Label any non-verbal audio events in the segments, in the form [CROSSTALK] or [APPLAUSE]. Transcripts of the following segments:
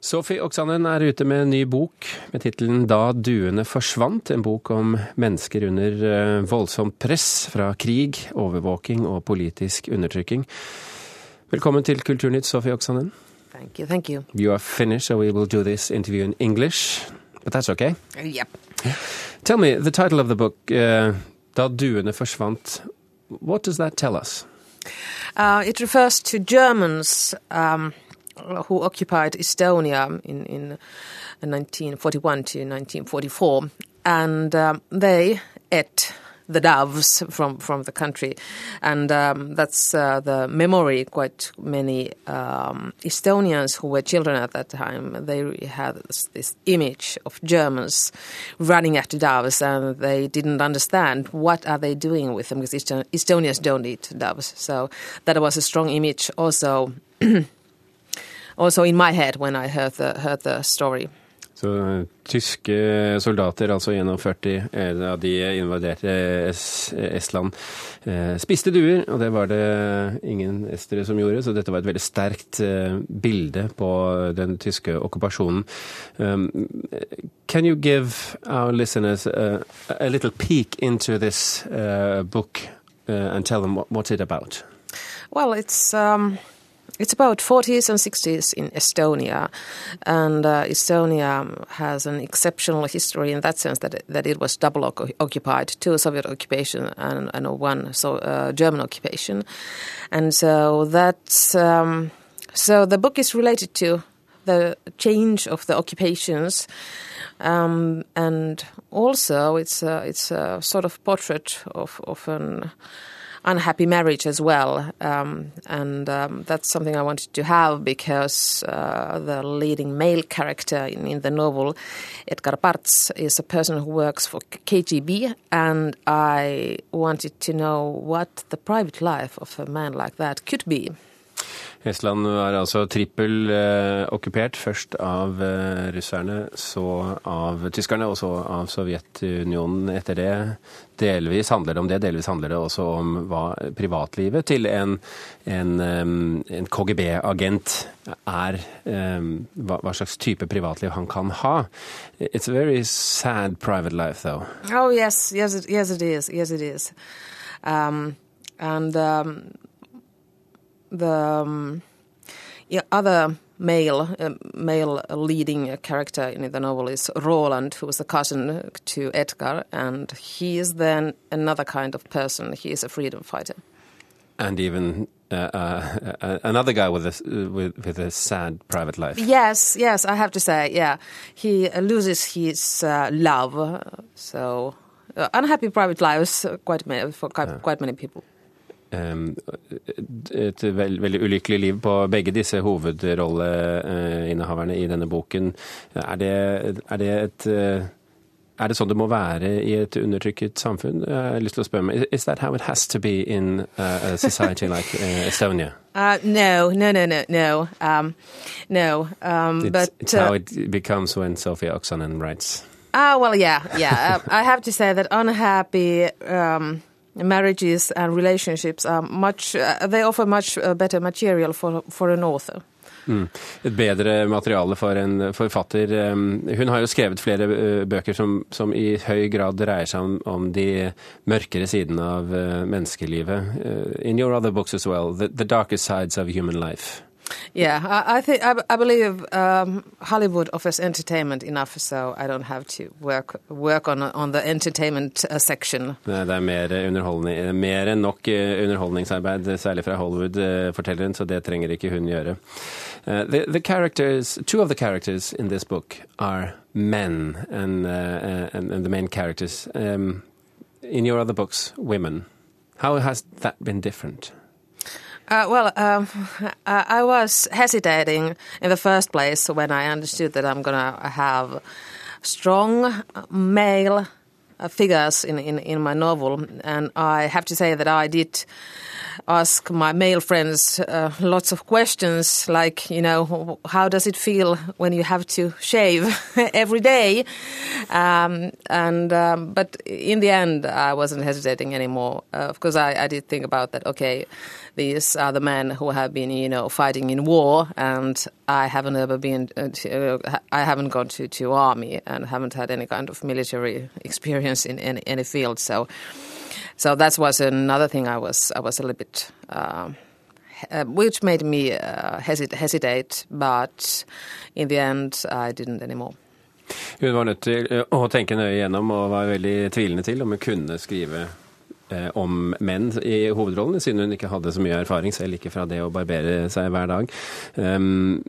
Sophie Oksanen er ute med en ny bok med tittelen 'Da duene forsvant'. En bok om mennesker under eh, voldsomt press fra krig, overvåking og politisk undertrykking. Velkommen til Kulturnytt, Sophie Oksanen. Thank you, thank you. You are finished, so we will do this interview in English, but that's okay. Yep. Tell me, the title of the book, uh, 'Da duene forsvant', what does that tell us? Uh, it refers to Germans um, who occupied Estonia in, in 1941 to 1944, and um, they ate the doves from, from the country, and um, that's uh, the memory. Quite many um, Estonians who were children at that time they had this, this, image of Germans running after doves, and they didn't understand what are they doing with them because Estonians don't eat doves. So that was a strong image also. [CLEARS THROAT] also in my head when I heard the, heard the story. Så tyske soldater, altså 41 av de invaderte Estland, spiste duer, og det var det ingen estere som gjorde, så dette var et veldig sterkt bilde på den tyske okkupasjonen. Um, can you give our listeners a, a little peek into this uh, book uh, and tell them what, what's it about? Well, it's... Um it's about 40s and 60s in Estonia, and uh, Estonia has an exceptional history in that sense that it, that it was double occupied, two Soviet occupation and, and one so uh, German occupation, and so that's um, so the book is related to the change of the occupations. Um, and also, it's a, it's a sort of portrait of, of an unhappy marriage as well. Um, and um, that's something I wanted to have because uh, the leading male character in, in, the novel, Edgar Bartz, is a person who works for KGB. And I wanted to know what the private life of a man like that could be. Estland er altså trippel eh, okkupert. Først av eh, russerne, så av tyskerne, og så av Sovjetunionen etter det. Delvis handler det om det, delvis handler det også om hva privatlivet til en, en, en KGB-agent er. Hva, hva, slags type privatliv han kan ha. It's a very sad private life, though. Oh, yes, yes, it, yes it is. Yes, it is. Um, and um, the um, yeah, other male uh, male leading character in the novel is Roland, who is a cousin to Edgar, and he is then another kind of person. He is a freedom fighter, and even. Uh, uh, another guy with a with, with a sad private life. Yes, yes, I have to say, yeah, he loses his uh, love, so uh, unhappy private lives quite many, for quite, quite many people. Et veld, veldig ulykkelig liv på begge disse hovedrolleinnehaverne i denne boken. Er det, er det et er det sånn det må være i et undertrykket samfunn? Jeg har lyst til å spørre meg, Is that how it has to be in a society like uh, Estonia? Uh, no, no, no, no, no. Um, no um, it's, but, it's how it becomes when Sophie Oksanen writes. Ah, well, yeah, yeah. I have to say that unhappy um, marriages and relationships are much uh, they offer much uh, better material for, for an author. Mm. Et bedre materiale for en forfatter. Um, hun har jo skrevet flere uh, bøker som, som i høy grad dreier seg om, om de mørkere sidene av menneskelivet. In your other books as well, the, the darkest sides of human life. Yeah, I, I think I, I believe um, Hollywood offers entertainment enough, so I don't have to work work on on the entertainment uh, section. Det er mer, underholdning, mer enn nok uh, underholdningsarbeid, særlig fra Hollywood-fortelleren, så det trenger ikke hun gjøre. The, the, characters, two of the characters in this book are men, and and, and, the main characters. Um, in your other books, women. How has that been different? Uh, well, um, [LAUGHS] I was hesitating in the first place when I understood that I'm going to have strong male uh, figures in, in, in my novel. And I have to say that I did ask my male friends uh, lots of questions like, you know, how does it feel when you have to shave [LAUGHS] every day? Um, and um, but in the end, I wasn't hesitating anymore Of course, I, I, did think about that. Okay, these are the men who have been, you know, fighting in war, and I haven't ever been, uh, uh, I haven't gone to, to army and haven't had any kind of military experience in any, any field. So, so that was another thing I was, I was a little bit. Um, uh, which made me uh, hesit hesitate, but in the end, I didn't anymore. Hun var nødt til eh, å tenke nøye gjennom og var veldig tvilende til om hun kunne skrive om menn i hovedrollene, siden hun ikke hadde så mye erfaring selv ikke fra det å barbere seg hver dag. Um,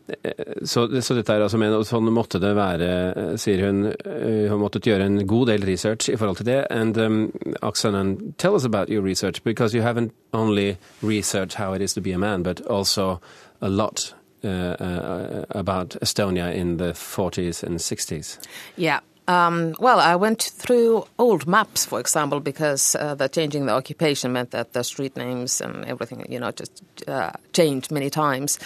så, så, dette er altså menn, og sånn måtte det være, eh, sier hun. Hun har måttet gjøre en god del research i forhold til det. And um, Aksanen, tell us about your research, because you haven't only researched how it is to be a man, but also a lot uh, uh, about Estonia in the 40s and 60s. Yeah. Um, well, I went through old maps, for example, because uh, the changing the occupation meant that the street names and everything, you know, just uh, changed many times.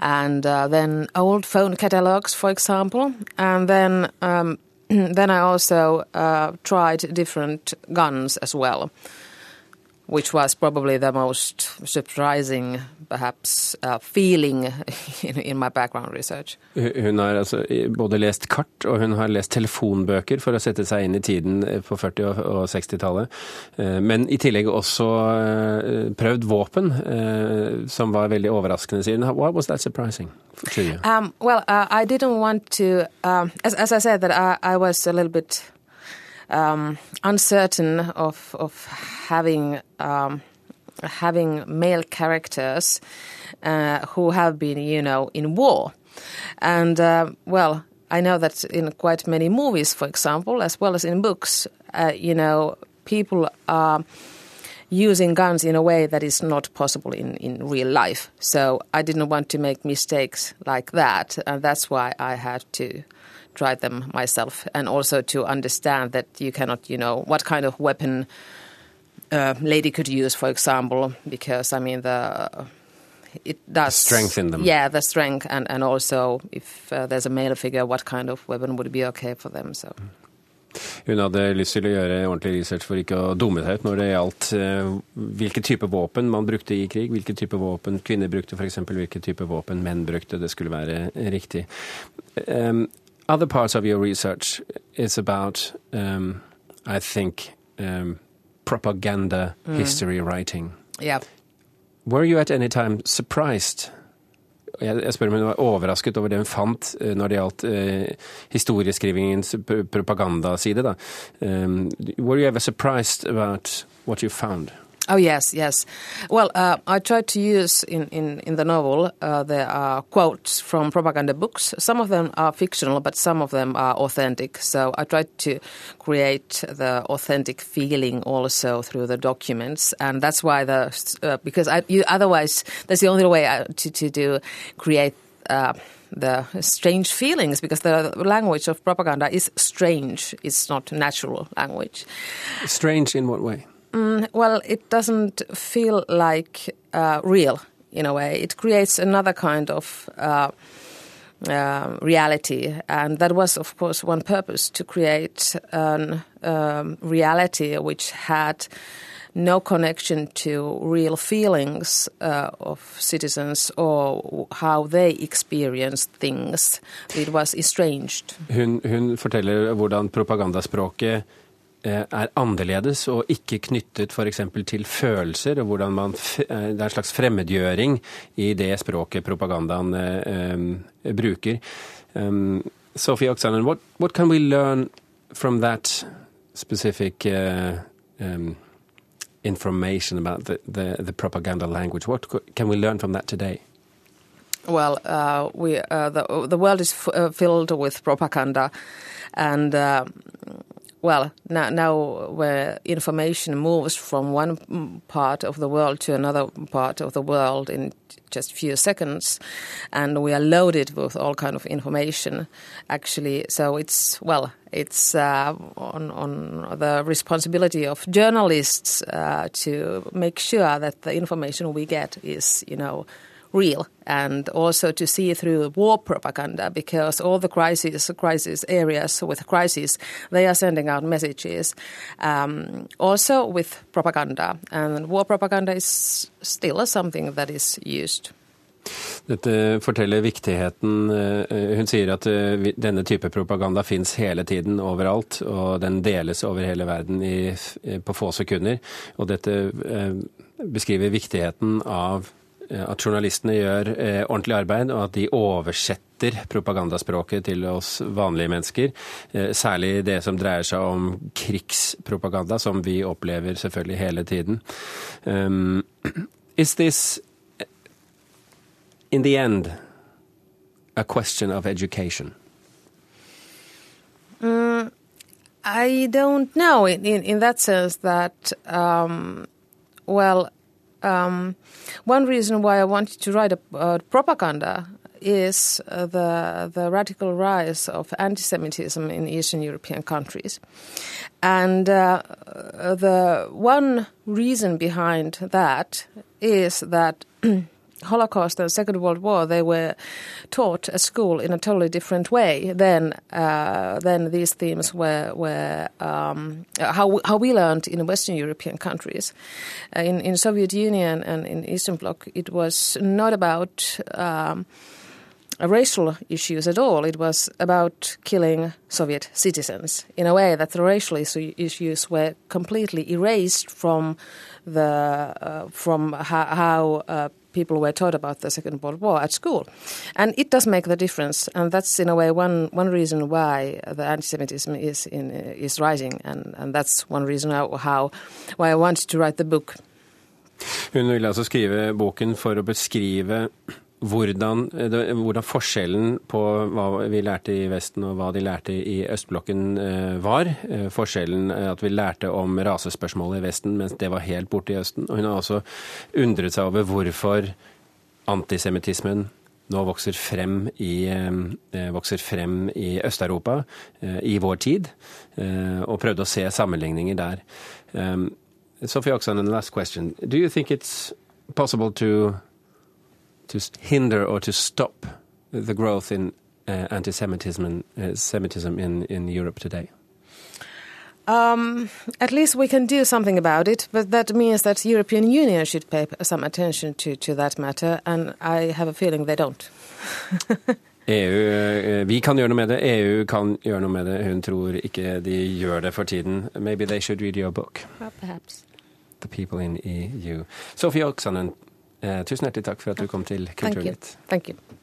And uh, then old phone catalogs, for example, and then um, [CLEARS THROAT] then I also uh, tried different guns as well which was probably the most surprising, perhaps, uh, feeling [LAUGHS] in, in, my background research. Hun har altså både lest kart og hun har lest telefonbøker for å sette seg inn i tiden på 40- og 60-tallet. Eh, men i tillegg også eh, prøvd våpen, eh, som var veldig overraskende, sier hun. Why was that surprising to you? Um, well, uh, I didn't want to, um, as, as, I said, that I, I was a little bit um, uncertain of of having um, having male characters uh, who have been, you know, in war, and uh, well, I know that in quite many movies, for example, as well as in books, uh, you know, people are using guns in a way that is not possible in, in real life. So I didn't want to make mistakes like that, and that's why I had to try them myself, and also to understand that you cannot, you know, what kind of weapon a lady could use, for example, because I mean the it does strengthen them. Yeah, the strength, and and also if uh, there's a male figure, what kind of weapon would be okay for them? So. Hun hadde lyst til å gjøre ordentlig research for ikke å dumme seg ut når det gjaldt uh, hvilke type våpen man brukte i krig, hvilke type våpen kvinner brukte, f.eks. hvilke type våpen menn brukte. Det skulle være riktig. Other parts of your research is about, um, I think, um, propaganda mm. history writing. Yeah. Were you at any time surprised? Jeg spør om hun var overrasket over det hun fant eh, når det gjaldt eh, historieskrivingens propagandaside. Da. Um, were you ever surprised about what you found? Oh yes, yes. Well, uh, I tried to use in in in the novel. Uh, there are quotes from propaganda books. Some of them are fictional, but some of them are authentic. So I tried to create the authentic feeling also through the documents, and that's why the uh, because I, you, otherwise that's the only way uh, to to do create. Uh, the strange feelings because the language of propaganda is strange. It's not natural language. Strange in what way? Mm, well, it doesn't feel like uh, real in a way. It creates another kind of uh, uh, reality, and that was, of course, one purpose to create a um, reality which had no connection to real feelings uh, of citizens or how they experienced things. It was estranged. Hun, hun forteller hvordan propagandaspråket er annerledes og ikke knyttet f.eks. til følelser, og hvordan man eh, Det er en slags fremmedgjøring i det språket propagandaen eh, bruker. Um, Sophie Oksanen, what, what can we learn from that specific uh, um, information about the, the, the, propaganda language? What can we learn from that today? Well, uh, we, uh, the, the world is filled with propaganda, and well, now, now where information moves from one part of the world to another part of the world in just a few seconds, and we are loaded with all kind of information. Actually, so it's well, it's uh, on on the responsibility of journalists uh, to make sure that the information we get is, you know, real and also to see through war propaganda because all the crisis crisis areas with crisis they are sending out messages um, also with propaganda and war propaganda is still something that is used. Dette forteller viktigheten eh, Hun sier at eh, denne type propaganda fins hele tiden overalt, og den deles over hele verden i, på få sekunder. Og dette eh, beskriver viktigheten av at journalistene gjør ordentlig arbeid, og at de oversetter propagandaspråket til oss vanlige mennesker. Særlig det som dreier seg om krigspropaganda, som vi opplever selvfølgelig hele tiden. Um, is this in the end, a question of education? Mm, I don't know in, in, in that sense that, um, well, um, one reason why I wanted to write a, propaganda is uh, the the radical rise of anti-Semitism in Eastern European countries, and uh, the one reason behind that is that [CLEARS THROAT] Holocaust and Second World War, they were taught at school in a totally different way than uh, than these themes were were um, how how we learned in Western European countries. Uh, in in Soviet Union and in Eastern Bloc, it was not about um, racial issues at all. It was about killing Soviet citizens in a way that the racial issues were completely erased from the uh, from how, how uh, people were taught about the Second World War at school. And it does make the difference, and that's in a way one, one reason why the anti-Semitism is, in, is rising, and, and that's one reason how, how, why I wanted to write the book. Hun ville altså skrive boken for å beskrive hvordan, hvordan, forskjellen på hva vi lærte i Vesten og hva de lærte i østblokken eh, var. Eh, forskjellen eh, at vi lærte om rasespørsmålet i Vesten, mens det var helt borte i Østen. Og hun har også undret seg over hvorfor antisemittismen nå vokser frem i, vokser frem i Øst-Europa i vår tid, og prøvde å se sammenligninger der. Sophie Oksanen, last question. Do you think it's possible to to hinder or to stop the growth in uh, anti-Semitism and, uh, Semitism in, in Europe today? Um, at least we can do something about it, but that means that the European Union should pay some attention to, to that matter, and I have a feeling they don't. [LAUGHS] EU, uh, vi kan gjøre noe med det, EU kan gjøre noe med det. Hun tror ikke de gjør det for tiden. Maybe they should read your book. Well, perhaps. The people in EU. Sophie Oksanen, tusen hjertelig takk for at du kom til Kulturnytt. Thank you. Thank you.